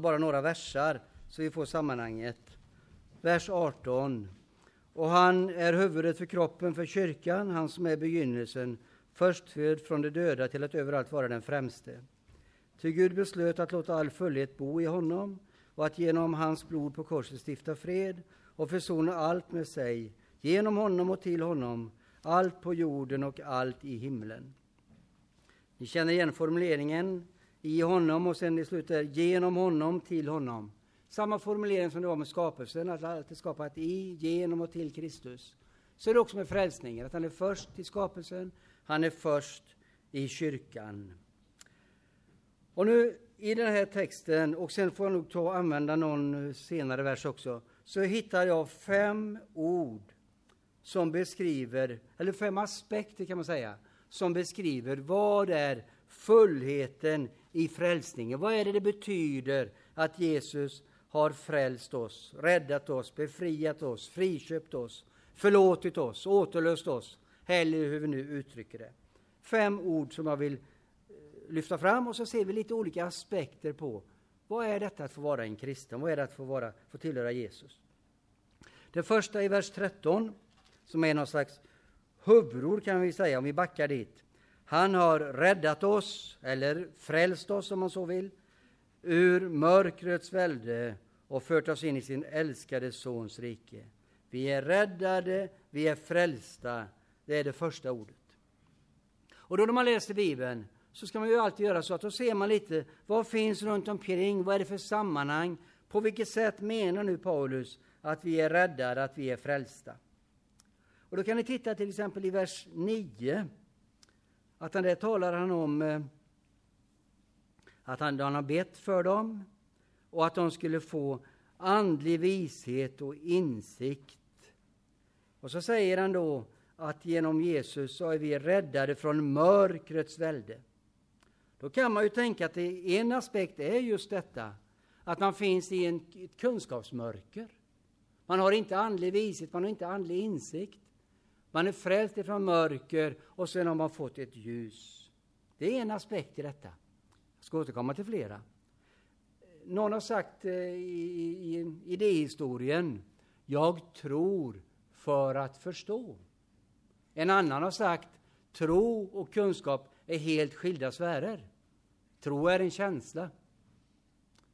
bara några versar så vi får sammanhanget. Vers 18. Och han är huvudet för kroppen, för kyrkan, han som är begynnelsen, förstfödd från de döda till att överallt vara den främste. Ty Gud beslöt att låta all fullhet bo i honom och att genom hans blod på korset stifta fred och försona allt med sig, genom honom och till honom, allt på jorden och allt i himlen. Ni känner igen formuleringen i honom och sen i slutet genom honom, till honom. Samma formulering som det var med skapelsen, att allt är skapat i, genom och till Kristus. Så är det också med frälsningen, att han är först i skapelsen, han är först i kyrkan. Och nu i den här texten, och sen får jag nog ta och använda någon senare vers också, så hittar jag fem ord som beskriver, eller fem aspekter kan man säga, som beskriver vad är fullheten i frälsningen. Vad är det det betyder att Jesus har frälst oss, räddat oss, befriat oss, friköpt oss, förlåtit oss, återlöst oss, eller hur vi nu uttrycker det. Fem ord som jag vill eh, lyfta fram och så ser vi lite olika aspekter på vad är detta att få vara en kristen, vad är det att få, vara, få tillhöra Jesus. Det första i vers 13, som är någon slags huvudord kan vi säga om vi backar dit. Han har räddat oss, eller frälst oss om man så vill, ur mörkrets välde och fört oss in i sin älskade Sons rike. Vi är räddade, vi är frälsta. Det är det första ordet. Och då när man läser Bibeln så ska man ju alltid göra så att då ser man lite vad finns runt omkring, vad är det för sammanhang, på vilket sätt menar nu Paulus att vi är räddade, att vi är frälsta? Och då kan ni titta till exempel i vers 9 att han där talar han om eh, att han, han har bett för dem och att de skulle få andlig vishet och insikt. Och så säger han då att genom Jesus så är vi räddade från mörkrets välde. Då kan man ju tänka att en aspekt är just detta, att man finns i en, ett kunskapsmörker. Man har inte andlig vishet, man har inte andlig insikt. Man är frälst ifrån mörker och sen har man fått ett ljus. Det är en aspekt i detta. Jag ska återkomma till flera. Någon har sagt eh, i, i idéhistorien, jag tror för att förstå. En annan har sagt, tro och kunskap är helt skilda sfärer. Tro är en känsla.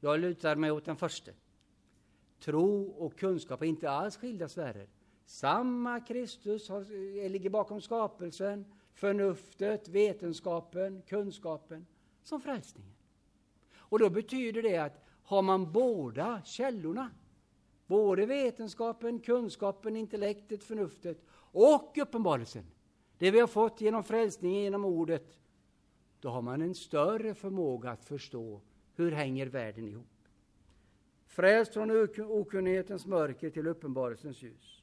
Jag lutar mig åt den första. Tro och kunskap är inte alls skilda sfärer. Samma Kristus har, eh, ligger bakom skapelsen, förnuftet, vetenskapen, kunskapen som frälsningen. Och då betyder det att har man båda källorna, både vetenskapen, kunskapen, intellektet, förnuftet och uppenbarelsen, det vi har fått genom frälsningen, genom ordet, då har man en större förmåga att förstå hur hänger världen ihop. Frälst från okunnighetens mörker till uppenbarelsens ljus.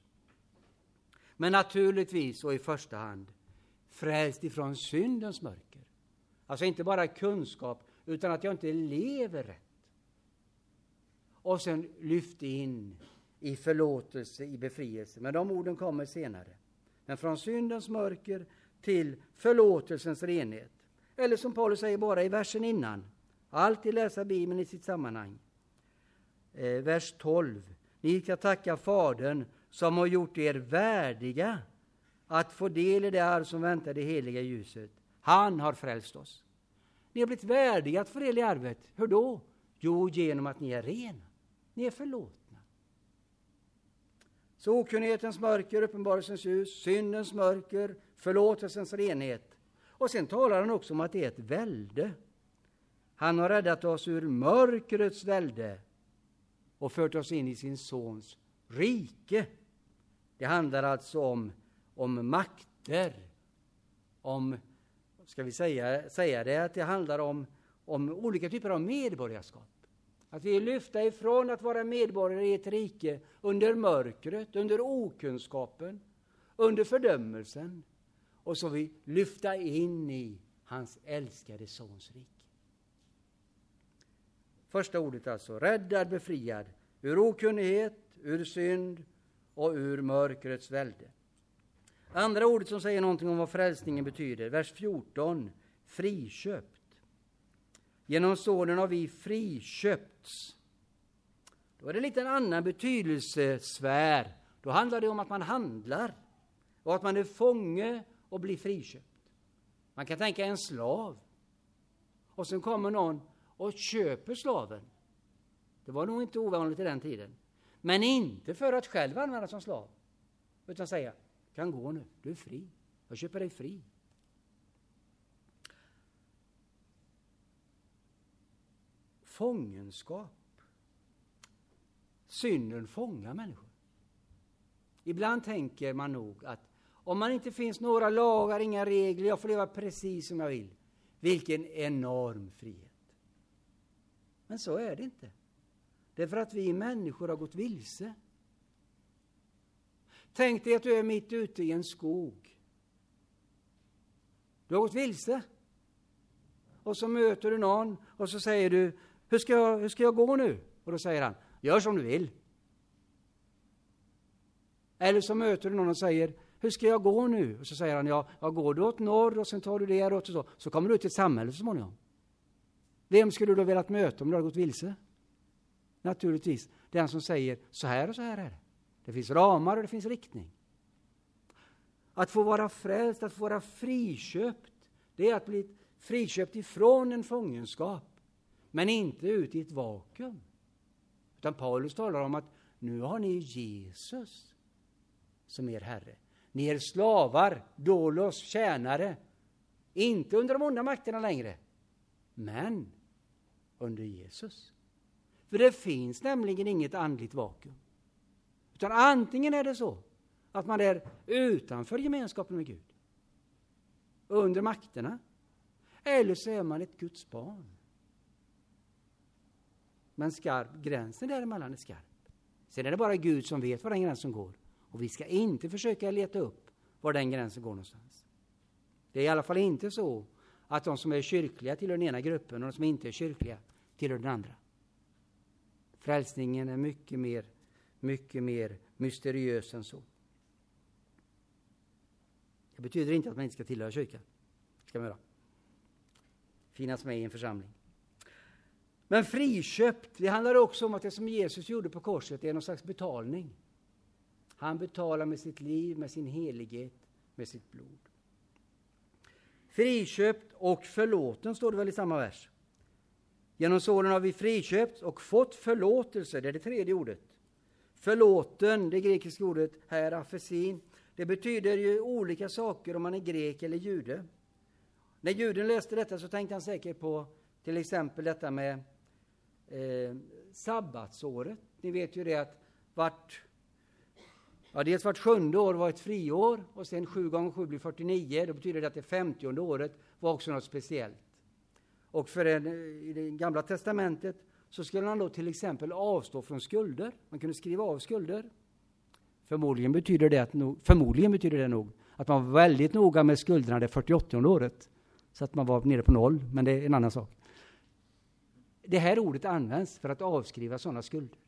Men naturligtvis och i första hand frälst ifrån syndens mörker. Alltså inte bara kunskap, utan att jag inte lever rätt. Och sen lyft in i förlåtelse, i befrielse. Men de orden kommer senare. Men från syndens mörker till förlåtelsens renhet. Eller som Paulus säger bara i versen innan. Alltid läsa Bibeln i sitt sammanhang. Eh, vers 12. Ni ska tacka Fadern som har gjort er värdiga att få del i det arv som väntar det heliga ljuset. Han har frälst oss. Ni har blivit värdiga att få del i arvet. Hur då? Jo, genom att ni är rena. Ni är förlåtna. Så okunnighetens mörker, uppenbarelsens ljus, syndens mörker, förlåtelsens renhet. Och sen talar han också om att det är ett välde. Han har räddat oss ur mörkrets välde och fört oss in i sin sons rike. Det handlar alltså om, om makter, om, ska vi säga, säga det, att det handlar om, om olika typer av medborgarskap. Att vi är lyfta ifrån att vara medborgare i ett rike under mörkret, under okunskapen, under fördömelsen. Och så vi lyfta in i hans älskade Sons rike. Första ordet alltså, räddad, befriad ur okunnighet, ur synd, och ur mörkrets välde. Andra ordet som säger någonting om vad frälsningen betyder, vers 14, friköpt. Genom Sonen har vi friköpts. Då är det lite en annan betydelsesfär. Då handlar det om att man handlar och att man är fånge och blir friköpt. Man kan tänka en slav. Och sen kommer någon och köper slaven. Det var nog inte ovanligt i den tiden. Men inte för att själv använda som slav. Utan säga, kan gå nu, du är fri. Jag köper dig fri. Fångenskap. Synden fångar människor. Ibland tänker man nog att om man inte finns några lagar, inga regler, jag får leva precis som jag vill. Vilken enorm frihet. Men så är det inte. Det är för att vi människor har gått vilse. Tänk dig att du är mitt ute i en skog. Du har gått vilse. Och så möter du någon och så säger du, hur ska jag, hur ska jag gå nu? Och då säger han, gör som du vill. Eller så möter du någon och säger, hur ska jag gå nu? Och så säger han, ja, ja går du åt norr och sen tar du det och så, så kommer du ut till ett samhälle så småningom. Vem skulle du då velat möta om du hade gått vilse? Naturligtvis den som säger, så här och så här är det. Det finns ramar och det finns riktning. Att få vara frälst, att få vara friköpt, det är att bli friköpt ifrån en fångenskap, men inte ut i ett vakuum. Utan Paulus talar om att nu har ni Jesus som er Herre. Ni är slavar, dolos, tjänare. Inte under de onda makterna längre, men under Jesus. För det finns nämligen inget andligt vakuum. Utan antingen är det så att man är utanför gemenskapen med Gud, under makterna, eller så är man ett Guds barn. Men skarp, gränsen däremellan är skarp. Sen är det bara Gud som vet var den gränsen går. Och vi ska inte försöka leta upp var den gränsen går någonstans. Det är i alla fall inte så att de som är kyrkliga tillhör den ena gruppen och de som inte är kyrkliga tillhör den andra. Frälsningen är mycket mer, mycket mer mysteriös än så. Det betyder inte att man inte ska tillhöra kyrkan. Det ska man göra. Finnas med i en församling. Men friköpt, det handlar också om att det som Jesus gjorde på korset är någon slags betalning. Han betalar med sitt liv, med sin helighet, med sitt blod. Friköpt och förlåten står det väl i samma vers. Genom sonen har vi friköpts och fått förlåtelse, det är det tredje ordet. Förlåten, det grekiska ordet här, afesin, det betyder ju olika saker om man är grek eller jude. När juden läste detta så tänkte han säkert på till exempel detta med eh, sabbatsåret. Ni vet ju det att vart, ja, dels vart sjunde år var ett friår och sen sju gånger sju blir 49. Det betyder det att det femtionde året var också något speciellt. Och för en, i det gamla testamentet så skulle han då till exempel avstå från skulder. Man kunde skriva av skulder. Förmodligen betyder det, att, förmodligen betyder det nog att man var väldigt noga med skulderna det 48 året. Så att man var nere på noll, men det är en annan sak. Det här ordet används för att avskriva sådana skulder.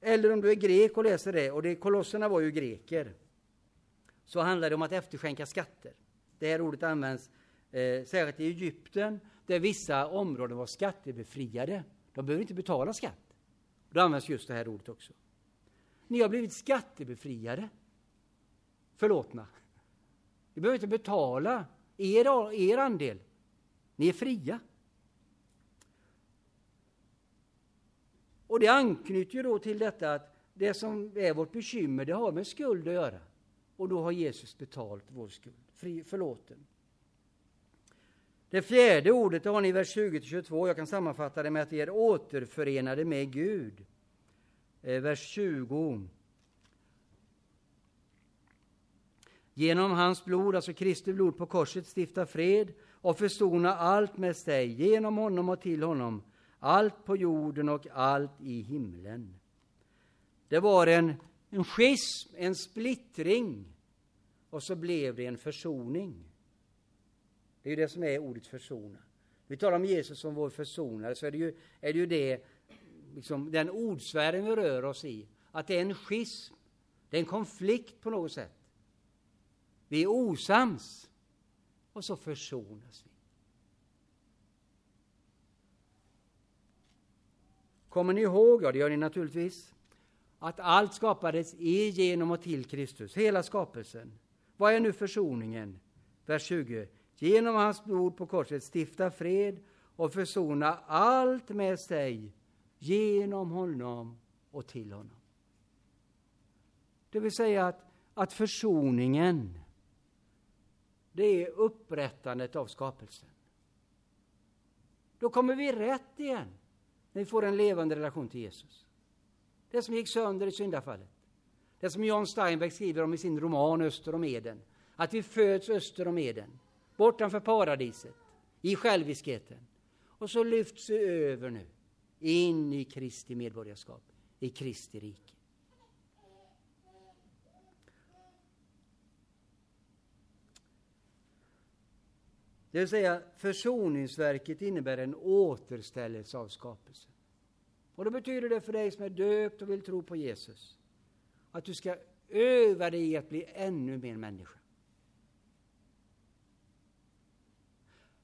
Eller om du är grek och läser det, och det, kolosserna var ju greker, så handlar det om att efterskänka skatter. Det här ordet används eh, särskilt i Egypten, där vissa områden var skattebefriade. De behöver inte betala skatt. Då används just det här ordet också. Ni har blivit skattebefriade. Förlåtna. Ni behöver inte betala er, er andel. Ni är fria. Och det anknyter ju då till detta att det som är vårt bekymmer, det har med skuld att göra. Och då har Jesus betalt vår skuld, fri, förlåten. Det fjärde ordet har ni i vers 20-22. Jag kan sammanfatta det med att vi är återförenade med Gud. Eh, vers 20. Genom hans blod, alltså Kristi blod på korset, stifta fred och försona allt med sig, genom honom och till honom, allt på jorden och allt i himlen. Det var en, en schism, en splittring, och så blev det en försoning. Det är ju det som är ordet försona. Vi talar om Jesus som vår försonare, så är det ju, är det, ju det liksom, den ordsfären vi rör oss i, att det är en schism, det är en konflikt på något sätt. Vi är osams, och så försonas vi. Kommer ni ihåg, ja det gör ni naturligtvis, att allt skapades i, genom och till Kristus, hela skapelsen. Vad är nu försoningen? Vers 20. Genom hans blod på korset stifta fred och försona allt med sig genom honom och till honom. Det vill säga att, att försoningen, det är upprättandet av skapelsen. Då kommer vi rätt igen, när vi får en levande relation till Jesus. Det som gick sönder i syndafallet. Det som John Steinbeck skriver om i sin roman Öster om Eden. Att vi föds öster om Eden, bortanför paradiset, i själviskheten. Och så lyfts vi över nu, in i Kristi medborgarskap, i Kristi rike. Det vill säga, försoningsverket innebär en återställelse av skapelsen. Och då betyder det för dig som är döpt och vill tro på Jesus att du ska öva dig i att bli ännu mer människa.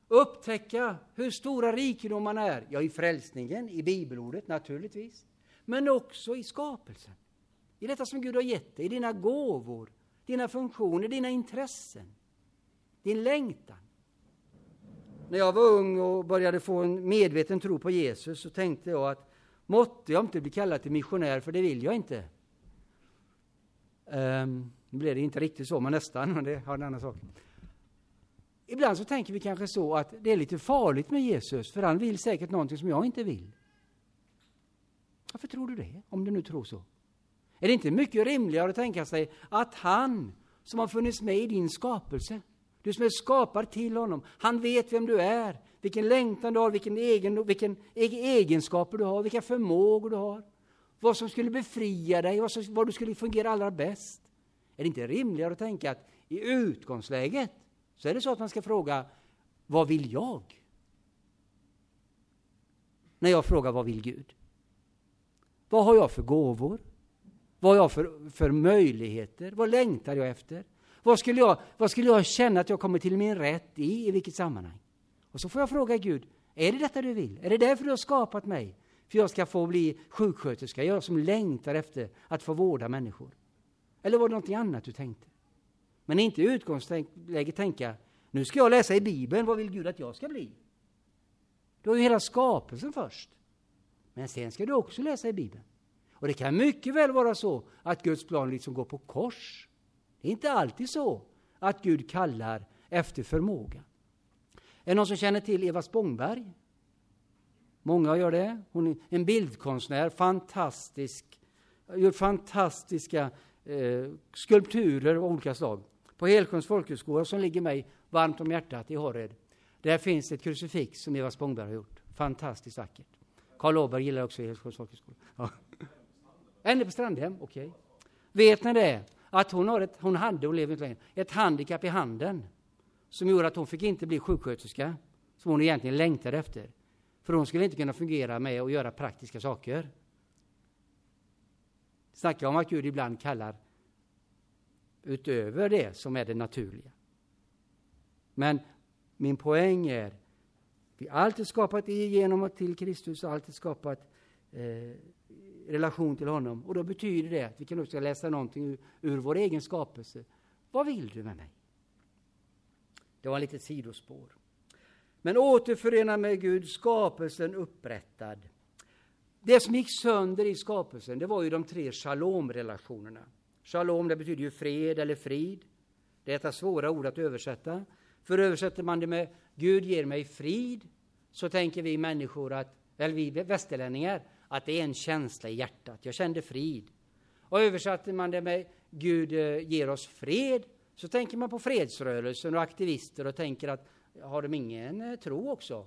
Upptäcka hur stora rikedomarna är, ja, i frälsningen, i bibelordet naturligtvis, men också i skapelsen. I detta som Gud har gett dig, i dina gåvor, dina funktioner, dina intressen, din längtan. När jag var ung och började få en medveten tro på Jesus så tänkte jag att måtte jag inte bli kallad till missionär, för det vill jag inte. Um, nu blev det inte riktigt så, men nästan, men det har en annan sak. Ibland så tänker vi kanske så att det är lite farligt med Jesus, för han vill säkert någonting som jag inte vill. Varför tror du det, om du nu tror så? Är det inte mycket rimligare att tänka sig att han, som har funnits med i din skapelse, du som är skapad till honom, han vet vem du är, vilken längtan du har, vilken, egen, vilken egenskaper du har, vilka förmågor du har, vad som skulle befria dig, vad, som, vad du skulle fungera allra bäst. Är det inte rimligare att tänka att i utgångsläget så är det så att man ska fråga vad vill jag? När jag frågar vad vill Gud? Vad har jag för gåvor? Vad har jag för, för möjligheter? Vad längtar jag efter? Vad skulle, jag, vad skulle jag känna att jag kommer till min rätt i? I vilket sammanhang? Och så får jag fråga Gud, är det detta du vill? Är det därför du har skapat mig? För jag ska få bli sjuksköterska, jag som längtar efter att få vårda människor. Eller var det någonting annat du tänkte? Men inte i utgångsläget tänka, nu ska jag läsa i Bibeln, vad vill Gud att jag ska bli? Du har ju hela skapelsen först. Men sen ska du också läsa i Bibeln. Och det kan mycket väl vara så att Guds plan liksom går på kors. Det är inte alltid så att Gud kallar efter förmåga. Är det någon som känner till Eva Spångberg? Många gör det. Hon är en bildkonstnär, fantastisk. Gjort fantastiska eh, skulpturer av olika slag. På Helsjöns folkhögskola, som ligger mig varmt om hjärtat i Horred, där finns ett krucifix som Eva Spångberg har gjort. Fantastiskt vackert. Karl Åberg gillar också Helsjöns folkhögskola. Ja. På Strandhem, okej. Okay. Vet ni det? Att hon, har ett, hon hade, och lever inte längre, ett handikapp i handen som gjorde att hon fick inte bli sjuksköterska, som hon egentligen längtade efter. För hon skulle inte kunna fungera med att göra praktiska saker. Snacka om att Gud ibland kallar utöver det som är det naturliga. Men min poäng är, vi har alltid skapat genom och till Kristus, alltid skapat eh, relation till honom. Och då betyder det att vi kan också läsa någonting ur, ur vår egen skapelse. Vad vill du med mig? Det var ett litet sidospår. Men återförenad med Gud, skapelsen upprättad. Det som gick sönder i skapelsen, det var ju de tre shalom-relationerna. Shalom, det betyder ju fred eller frid. Det är ett svåra ord att översätta. För översätter man det med Gud ger mig frid, så tänker vi människor, att, eller vi västerlänningar, att det är en känsla i hjärtat. Jag kände frid. Och översätter man det med Gud eh, ger oss fred, så tänker man på fredsrörelsen och aktivister och tänker att har de ingen eh, tro också?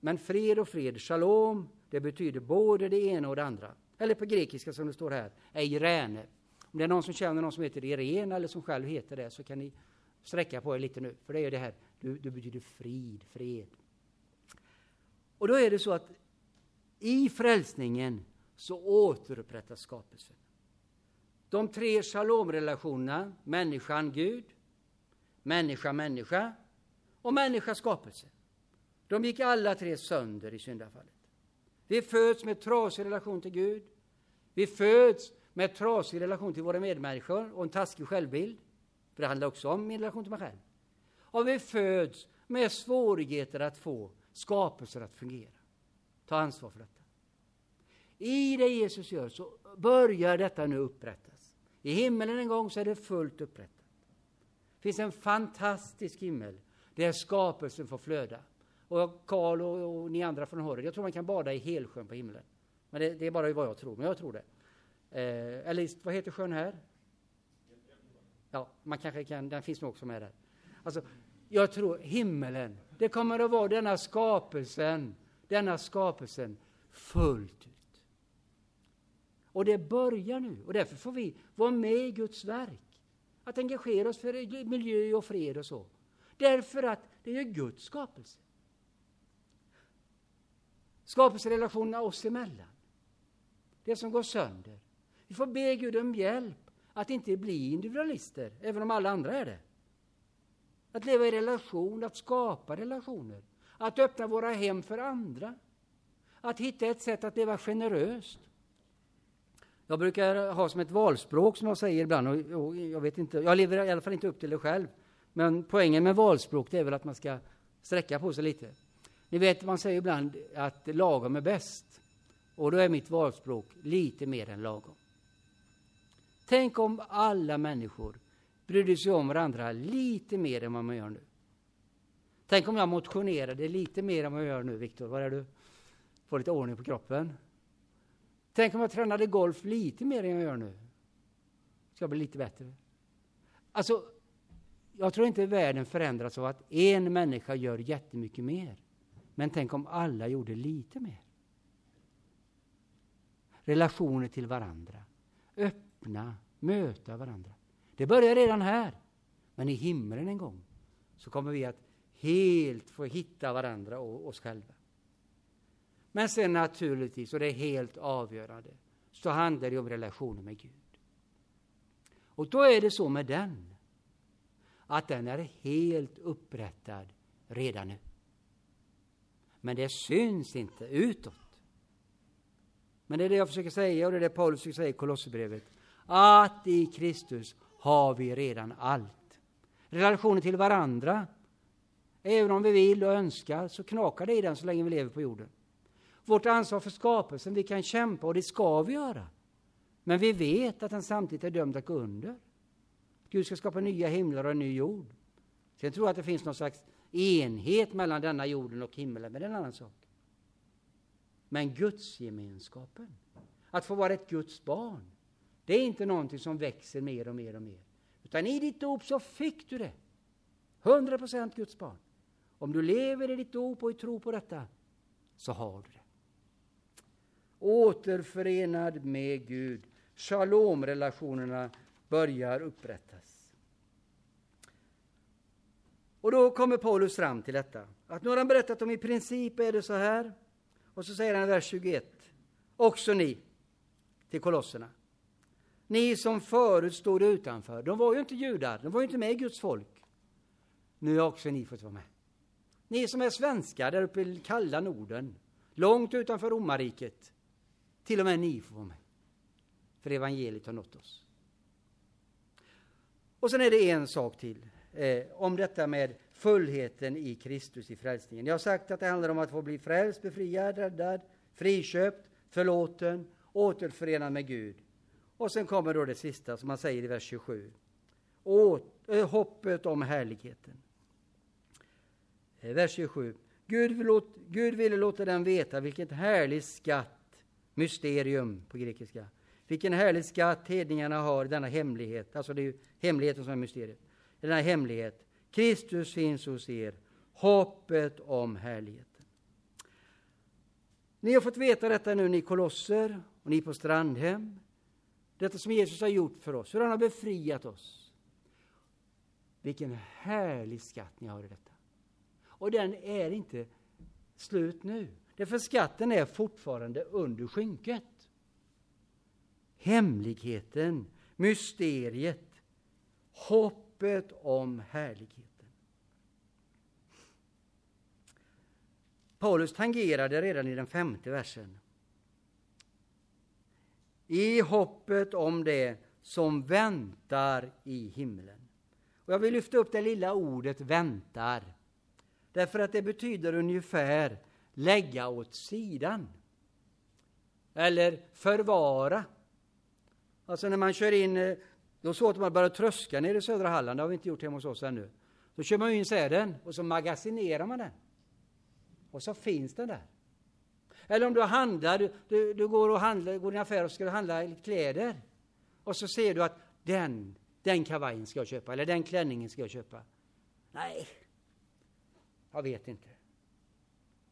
Men fred och fred, shalom, det betyder både det ena och det andra. Eller på grekiska som det står här, eirene. Om det är någon som känner någon som heter Irene eller som själv heter det så kan ni sträcka på er lite nu, för det är det här, det betyder frid, fred. Och då är det så att i frälsningen så återupprättas skapelsen. De tre shalomrelationerna, människan, Gud, människa, människa och människa, skapelse. De gick alla tre sönder i syndafallet. Vi föds med trasig relation till Gud. Vi föds med trasig relation till våra medmänniskor och en taskig självbild. För det handlar också om min relation till mig själv. Och vi föds med svårigheter att få skapelser att fungera. Ta ansvar för detta. I det Jesus gör så börjar detta nu upprättas. I himmelen en gång så är det fullt upprättat. Det finns en fantastisk himmel där skapelsen får flöda. Och Karl och, och, ni andra från Horred, jag tror man kan bada i Helsjön på himlen. Men det, det, är bara vad jag tror, men jag tror det. Eh, eller vad heter sjön här? Ja, man kanske kan, den finns nog också med där. Alltså, jag tror himmelen, det kommer att vara denna skapelsen, denna skapelsen fullt ut. Och det börjar nu, och därför får vi vara med i Guds verk. Att engagera oss för miljö och fred och så. Därför att det är Guds skapelse. Skapelserelationerna oss emellan. Det som går sönder. Vi får be Gud om hjälp att inte bli individualister, även om alla andra är det. Att leva i relation, att skapa relationer, att öppna våra hem för andra. Att hitta ett sätt att leva generöst. Jag brukar ha som ett valspråk som jag säger ibland, och, och jag vet inte, jag lever i alla fall inte upp till det själv. Men poängen med valspråk det är väl att man ska sträcka på sig lite. Ni vet, man säger ibland att lagom är bäst. Och då är mitt valspråk lite mer än lagom. Tänk om alla människor brydde sig om varandra lite mer än vad man gör nu. Tänk om jag motionerade lite mer än vad jag gör nu, Viktor. Var är du? Får lite ordning på kroppen. Tänk om jag tränade golf lite mer än jag gör nu. Ska bli lite bättre. Alltså, jag tror inte världen förändras av att en människa gör jättemycket mer. Men tänk om alla gjorde lite mer. Relationer till varandra. Öppna, möta varandra. Det börjar redan här. Men i himlen en gång så kommer vi att helt få hitta varandra och oss själva. Men sen naturligtvis, och det är helt avgörande, så handlar det om relationen med Gud. Och då är det så med den, att den är helt upprättad redan nu. Men det syns inte utåt. Men det är det jag försöker säga och det är det Paulus försöker säga i Kolosserbrevet. Att i Kristus har vi redan allt. Relationen till varandra. Även om vi vill och önskar så knakar det i den så länge vi lever på jorden. Vårt ansvar för skapelsen, vi kan kämpa och det ska vi göra. Men vi vet att den samtidigt är dömd att gå under. Gud ska skapa nya himlar och en ny jord. Sen tror jag att det finns någon slags enhet mellan denna jorden och himlen, men det är en annan sak. Men gudsgemenskapen, att få vara ett Guds barn, det är inte någonting som växer mer och mer och mer. Utan i ditt dop så fick du det. 100 procent Guds barn. Om du lever i ditt dop och i tro på detta, så har du det. Återförenad med Gud. Shalom-relationerna börjar upprättas. Och då kommer Paulus fram till detta. Att nu har han berättat om i princip är det så här. Och så säger han i vers 21. Också ni, till kolosserna. Ni som förut stod utanför. De var ju inte judar, de var ju inte med i Guds folk. Nu har också ni fått vara med. Ni som är svenskar där uppe i kalla Norden, långt utanför romarriket. Till och med ni får vara med. För evangeliet har nått oss. Och sen är det en sak till eh, om detta med fullheten i Kristus i frälsningen. Jag har sagt att det handlar om att få bli frälst, befriad, räddad, friköpt, förlåten, återförenad med Gud. Och sen kommer då det sista som man säger i vers 27. Åt, äh, hoppet om härligheten. Eh, vers 27. Gud, låt, Gud ville låta den veta vilket härligt skatt, mysterium på grekiska, vilken härlig skatt hedningarna har, i denna hemlighet. Alltså det är ju hemligheten som är mysteriet. Denna hemlighet. Kristus finns hos er, hoppet om härligheten. Ni har fått veta detta nu, ni kolosser och ni på Strandhem. Detta som Jesus har gjort för oss, hur han har befriat oss. Vilken härlig skatt ni har i detta. Och den är inte slut nu. Därför skatten är fortfarande under skynket hemligheten, mysteriet, hoppet om härligheten. Paulus tangerade redan i den femte versen. I hoppet om det som väntar i himlen. Och jag vill lyfta upp det lilla ordet väntar. Därför att det betyder ungefär lägga åt sidan. Eller förvara. Alltså när man kör in, eh, då så att man börjar tröska nere i södra Halland, det har vi inte gjort hemma hos oss ännu. Då kör man in säden och så magasinerar man den. Och så finns den där. Eller om du handlar, du, du, du går och handlar, går i en affär och ska handla kläder. Och så ser du att den, den kavajen ska jag köpa, eller den klänningen ska jag köpa. Nej, jag vet inte.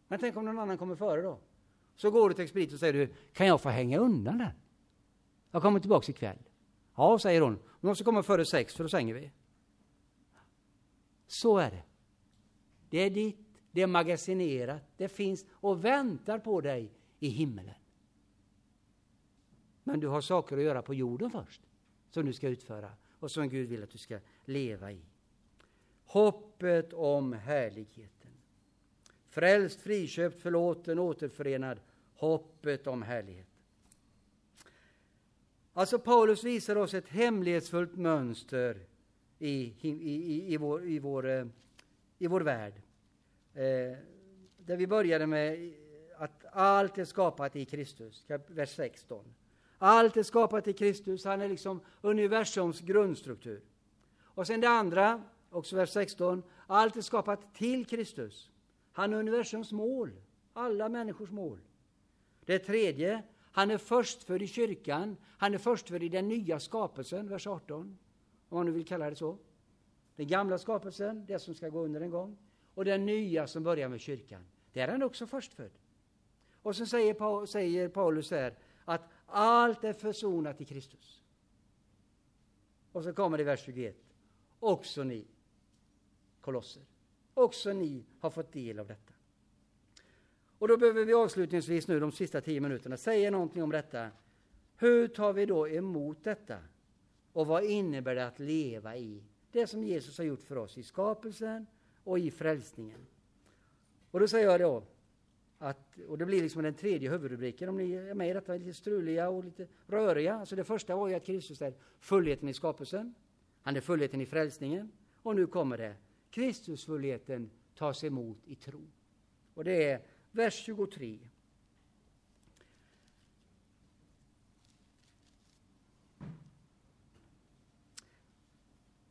Men tänk om någon annan kommer före då? Så går du till expedit och säger du, kan jag få hänga undan den? Jag kommer tillbaks ikväll. Ja, säger hon. Du måste komma före sex, för då sänger vi. Så är det. Det är ditt, det är magasinerat, det finns och väntar på dig i himmelen. Men du har saker att göra på jorden först, som du ska utföra och som Gud vill att du ska leva i. Hoppet om härligheten. Frälst, friköpt, förlåten, återförenad. Hoppet om härlighet. Alltså Paulus visar oss ett hemlighetsfullt mönster i, i, i, i, vår, i, vår, eh, i vår värld. Eh, där vi började med att allt är skapat i Kristus, vers 16. Allt är skapat i Kristus, han är liksom universums grundstruktur. Och sen det andra, också vers 16, allt är skapat till Kristus. Han är universums mål, alla människors mål. Det tredje, han är förstfödd i kyrkan, han är förstfödd i den nya skapelsen, vers 18, om man nu vill kalla det så. Den gamla skapelsen, det som ska gå under en gång, och den nya som börjar med kyrkan. Där är han också förstfödd. Och så säger, säger Paulus här att allt är försonat i Kristus. Och så kommer det i vers 21. Också ni, kolosser, också ni har fått del av detta. Och då behöver vi avslutningsvis nu de sista tio minuterna säga någonting om detta. Hur tar vi då emot detta? Och vad innebär det att leva i det som Jesus har gjort för oss i skapelsen och i frälsningen? Och då säger jag då att, och det blir liksom den tredje huvudrubriken om ni är med i detta, lite struliga och lite röriga. Alltså det första var ju att Kristus är fullheten i skapelsen. Han är fullheten i frälsningen. Och nu kommer det, Kristusfullheten tas emot i tro. Och det är vers 23.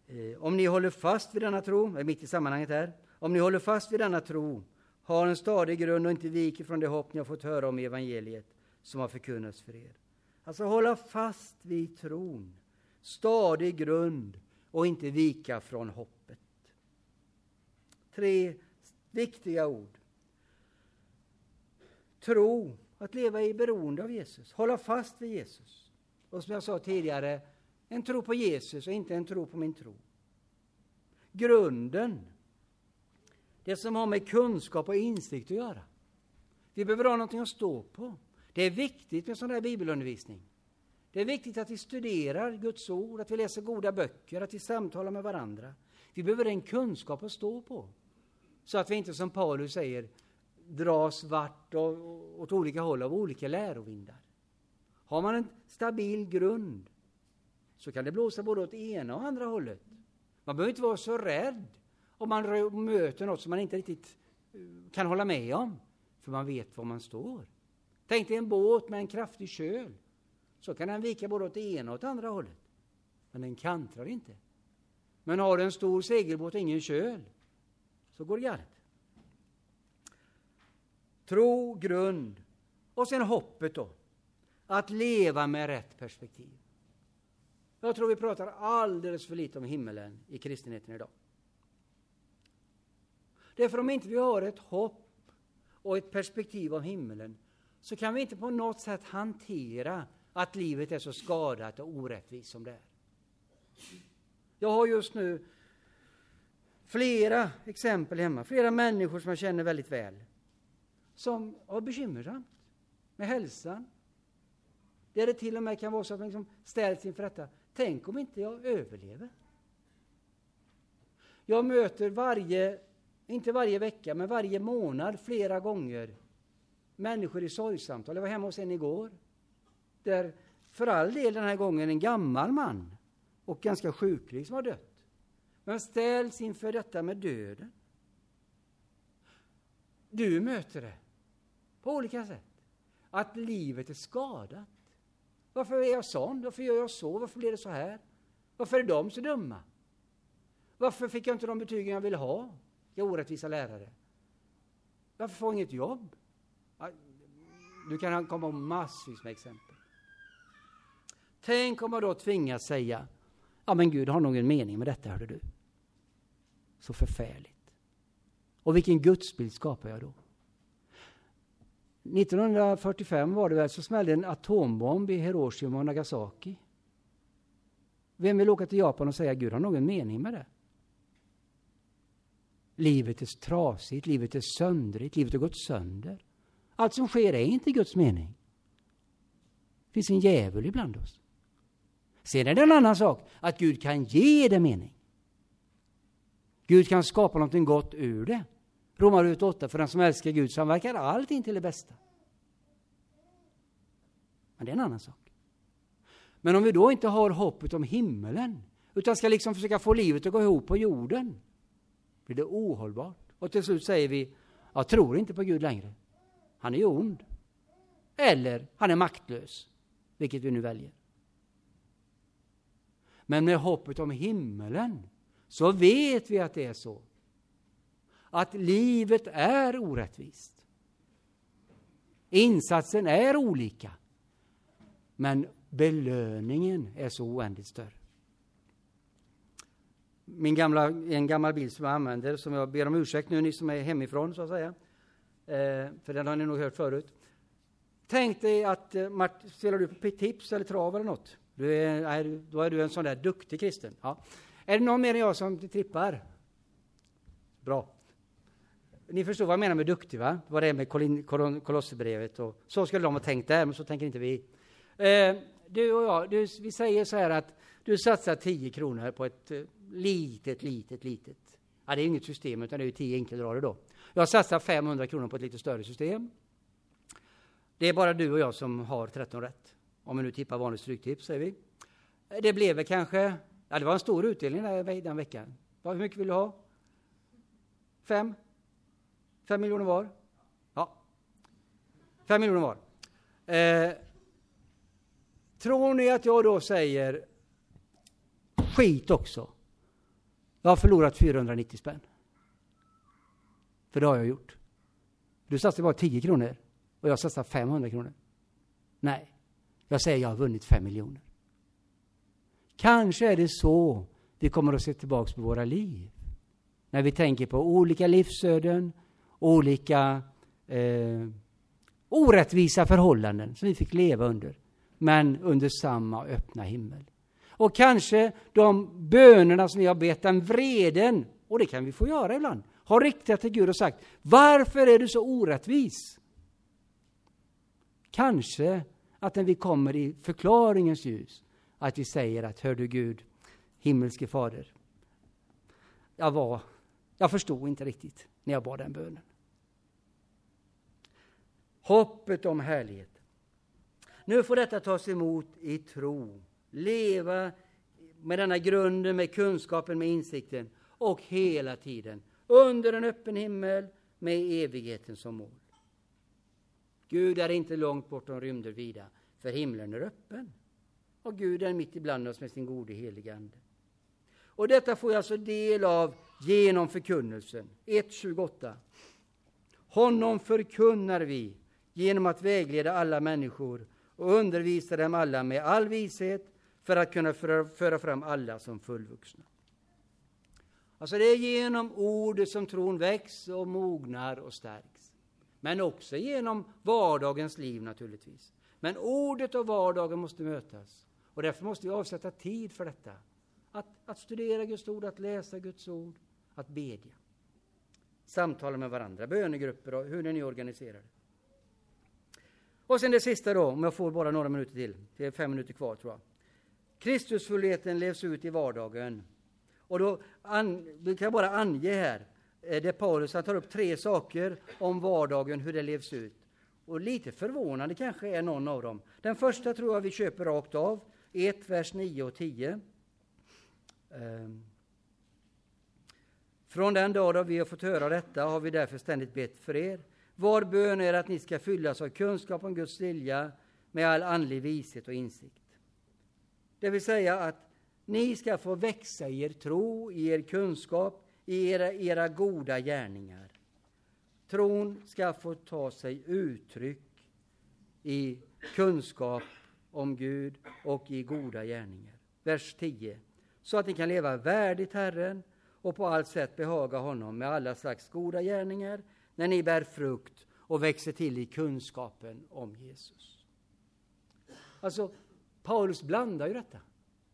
Eh, om ni håller fast vid denna tro, är mitt i sammanhanget här, om ni håller fast vid denna tro, har en stadig grund och inte viker från det hopp ni har fått höra om i evangeliet som har förkunnats för er. Alltså hålla fast vid tron, stadig grund och inte vika från hoppet. Tre viktiga ord. Tro, att leva i beroende av Jesus, hålla fast vid Jesus. Och som jag sa tidigare, en tro på Jesus och inte en tro på min tro. Grunden, det som har med kunskap och insikt att göra. Vi behöver ha någonting att stå på. Det är viktigt med sån här bibelundervisning. Det är viktigt att vi studerar Guds ord, att vi läser goda böcker, att vi samtalar med varandra. Vi behöver en kunskap att stå på. Så att vi inte som Paulus säger dras vart och åt olika håll av olika lärovindar. Har man en stabil grund så kan det blåsa både åt ena och andra hållet. Man behöver inte vara så rädd om man möter något som man inte riktigt eh, kan hålla med om, för man vet var man står. Tänk dig en båt med en kraftig köl. Så kan den vika både åt det ena och åt andra hållet. Men den kantrar inte. Men har du en stor segelbåt och ingen köl, så går det galet. Tro, grund och sen hoppet då. Att leva med rätt perspektiv. Jag tror vi pratar alldeles för lite om himmelen i kristenheten idag. Därför om inte vi har ett hopp och ett perspektiv av himmelen så kan vi inte på något sätt hantera att livet är så skadat och orättvist som det är. Jag har just nu flera exempel hemma, flera människor som jag känner väldigt väl som har bekymmersamt med hälsan. Där det till och med kan vara så att man liksom ställs inför detta. Tänk om inte jag överlever? Jag möter varje inte varje vecka, men varje månad, flera gånger, människor i sorgsamtal. Jag var hemma hos en igår, där för all del den här gången en gammal man och ganska sjuklig som har dött. Men ställs inför detta med döden. Du möter det på olika sätt. Att livet är skadat. Varför är jag sån? Varför gör jag så? Varför blir det så här? Varför är de så dumma? Varför fick jag inte de betygen jag ville ha? Jag orättvisa lärare. Varför får jag inget jobb? Du kan komma på massvis med exempel. Tänk om man då tvingas säga, ja men Gud har nog en mening med detta, hörde du. Så förfärligt. Och vilken gudsbild skapar jag då? 1945 var det väl, så smällde en atombomb i Hiroshima och Nagasaki. Vem vill åka till Japan och säga Gud har någon mening med det? Livet är trasigt, livet är söndrigt, livet har gått sönder. Allt som sker är inte Guds mening. Det finns en djävul ibland oss. Sen är det en annan sak att Gud kan ge det mening. Gud kan skapa någonting gott ur det. Romarbrevet 8, för den som älskar Gud samverkar allting till det bästa. Men det är en annan sak. Men om vi då inte har hoppet om himmelen, utan ska liksom försöka få livet att gå ihop på jorden, blir det ohållbart. Och till slut säger vi, jag tror inte på Gud längre. Han är ju ond. Eller, han är maktlös. Vilket vi nu väljer. Men med hoppet om himmelen så vet vi att det är så. Att livet är orättvist. Insatsen är olika. Men belöningen är så oändligt större. Min gamla, en gammal bild som jag använder, som jag ber om ursäkt nu, ni som är hemifrån, så att säga. Eh, för den har ni nog hört förut. Tänk dig att, eh, Mart, spelar du på tips eller trav eller något? Du är, är, då är du en sån där duktig kristen. Ja. Är det någon mer än jag som trippar? Bra. Ni förstår vad jag menar med duktig, va? Vad det är med Kolosserbrevet och så skulle de ha tänkt där, men så tänker inte vi. Eh, du och jag, du, vi säger så här att du satsar 10 kronor på ett eh, litet, litet, litet. Ja, det är inget system, utan det är 10 enkelrader då. Jag satsar 500 kronor på ett lite större system. Det är bara du och jag som har 13 rätt. Om vi nu tippar vanligt stryktips, säger vi. Eh, det blev väl kanske, ja det var en stor utdelning den veckan. Hur mycket vill du ha? Fem? Fem miljoner var? Ja. Fem miljoner var. Eh, tror ni att jag då säger skit också? Jag har förlorat 490 spänn. För det har jag gjort. Du satsar bara 10 kronor och jag satsar 500 kronor. Nej, jag säger jag har vunnit 5 miljoner. Kanske är det så vi kommer att se tillbaka på våra liv. När vi tänker på olika livsöden, olika eh, orättvisa förhållanden som vi fick leva under, men under samma öppna himmel. Och kanske de bönerna som vi har bett, den vreden, och det kan vi få göra ibland, har riktat till Gud och sagt Varför är du så orättvis? Kanske att när vi kommer i förklaringens ljus att vi säger att hör du Gud, himmelske fader, jag var, jag förstod inte riktigt när jag bad den bönen. Hoppet om härlighet. Nu får detta tas emot i tro. Leva med denna grunden, med kunskapen, med insikten och hela tiden under en öppen himmel med evigheten som mål. Gud är inte långt bortom rymder vida, för himlen är öppen. Och Gud är mitt ibland oss med sin gode helige Ande. Och detta får jag alltså del av genom förkunnelsen. 1.28. Honom förkunnar vi genom att vägleda alla människor och undervisa dem alla med all vishet för att kunna föra fram alla som fullvuxna. Alltså det är genom ordet som tron väcks och mognar och stärks. Men också genom vardagens liv naturligtvis. Men ordet och vardagen måste mötas. Och därför måste vi avsätta tid för detta. Att, att studera Guds ord, att läsa Guds ord, att bedja. Samtala med varandra, bönegrupper och hur ni organiserar det. Och sen det sista då, om jag får bara några minuter till. Det är fem minuter kvar tror jag. Kristusfullheten levs ut i vardagen. Och då an, vi kan bara ange här eh, det Paulus han tar upp tre saker om vardagen, hur det levs ut. Och lite förvånande kanske är någon av dem. Den första tror jag vi köper rakt av. 1, vers 9 och 10. Ehm. Från den dag då vi har fått höra detta har vi därför ständigt bett för er. Vår bön är att ni ska fyllas av kunskap om Guds vilja med all andlig vishet och insikt. Det vill säga att ni ska få växa i er tro, i er kunskap, i era, era goda gärningar. Tron ska få ta sig uttryck i kunskap om Gud och i goda gärningar. Vers 10. Så att ni kan leva värdigt Herren och på allt sätt behaga honom med alla slags goda gärningar när ni bär frukt och växer till i kunskapen om Jesus. Alltså, Paulus blandar ju detta.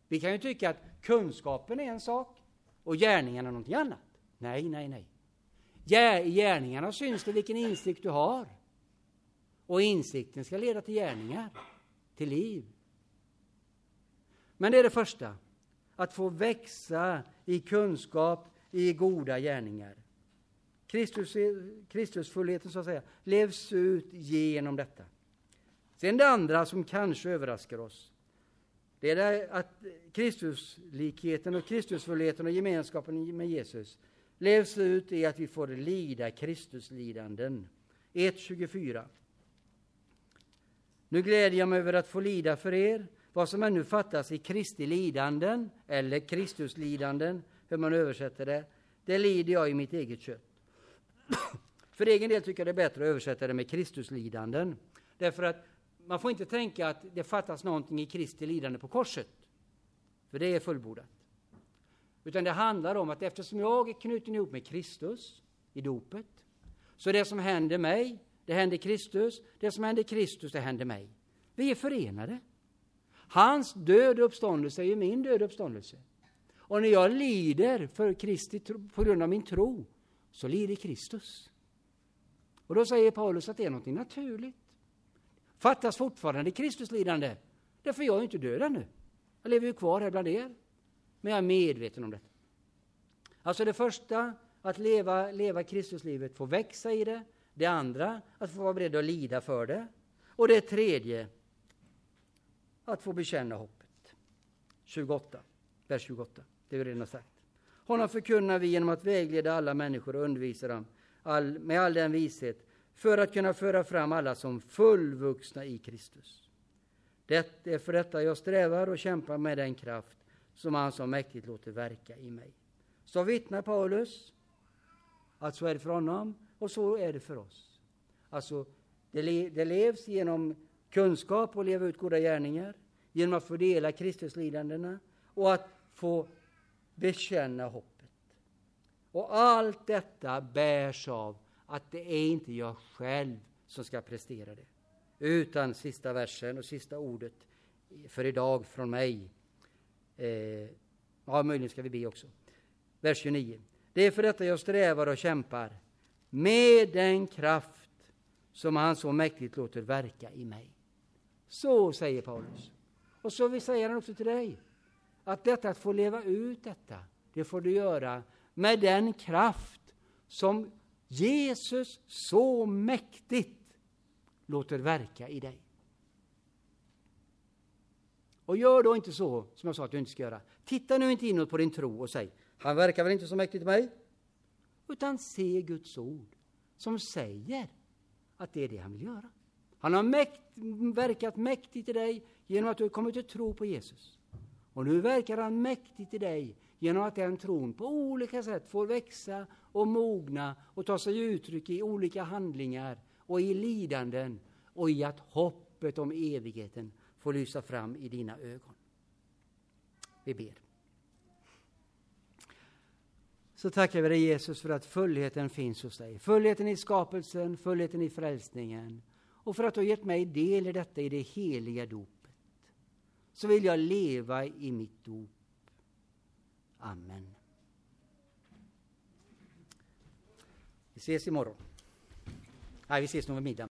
Vi kan ju tycka att kunskapen är en sak och gärningarna någonting annat. Nej, nej, nej. I gärningarna syns det vilken insikt du har. Och insikten ska leda till gärningar, till liv. Men det är det första. Att få växa i kunskap, i goda gärningar. Kristus, Kristusfullheten så att säga, levs ut genom detta. Sen det andra som kanske överraskar oss. Det är det att Kristuslikheten och Kristusfullheten och gemenskapen med Jesus levs ut i att vi får lida Kristuslidanden. 1.24. Nu gläder jag mig över att få lida för er. Vad som ännu fattas i Kristi lidanden, eller Kristuslidanden, hur man översätter det, det lider jag i mitt eget kött. För egen del tycker jag det är bättre att översätta det med Kristuslidanden. Därför att man får inte tänka att det fattas någonting i Kristi lidande på korset. För det är fullbordat. Utan det handlar om att eftersom jag är knuten ihop med Kristus i dopet, så det som händer mig, det händer Kristus. Det som händer Kristus, det händer mig. Vi är förenade. Hans död och uppståndelse är ju min död och uppståndelse. Och när jag lider för Kristi på grund av min tro, så lider Kristus. Och då säger Paulus att det är något naturligt. Fattas fortfarande Kristus lidande. Därför jag är inte död ännu. Jag lever ju kvar här bland er. Men jag är medveten om detta. Alltså det första, att leva, leva Kristuslivet, få växa i det. Det andra, att få vara beredd att lida för det. Och det tredje, att få bekänna hoppet. 28, vers 28, det är redan sagt. Honom förkunnar vi genom att vägleda alla människor och undervisa dem all, med all den vishet för att kunna föra fram alla som fullvuxna i Kristus. Det är för detta jag strävar och kämpar med den kraft som han så mäktigt låter verka i mig. Så vittnar Paulus att så är det för honom och så är det för oss. Alltså, det, le det levs genom kunskap och leva ut goda gärningar, genom att få dela Kristuslidandena och att få bekänna hoppet. Och allt detta bärs av att det är inte jag själv som ska prestera det. Utan sista versen och sista ordet för idag från mig. Eh, ja, möjligen ska vi be också. Vers 29. Det är för detta jag strävar och kämpar med den kraft som han så mäktigt låter verka i mig. Så säger Paulus. Och så vill säga han också till dig. Att detta att få leva ut detta, det får du göra med den kraft som Jesus så mäktigt låter verka i dig. Och gör då inte så som jag sa att du inte ska göra. Titta nu inte inåt på din tro och säg, han verkar väl inte så mäktigt i mig? Utan se Guds ord som säger att det är det han vill göra. Han har mäkt, verkat mäktigt i dig genom att du har kommit till tro på Jesus. Och nu verkar han mäktigt i dig genom att den tron på olika sätt får växa och mogna och ta sig uttryck i olika handlingar och i lidanden och i att hoppet om evigheten får lysa fram i dina ögon. Vi ber. Så tackar vi dig Jesus för att fullheten finns hos dig. Fullheten i skapelsen, fullheten i frälsningen. Och för att du har gett mig del i detta i det heliga dopet. Så vill jag leva i mitt dop. Amen. Vi ses imorgon. Nej, vi ses nog vid middag.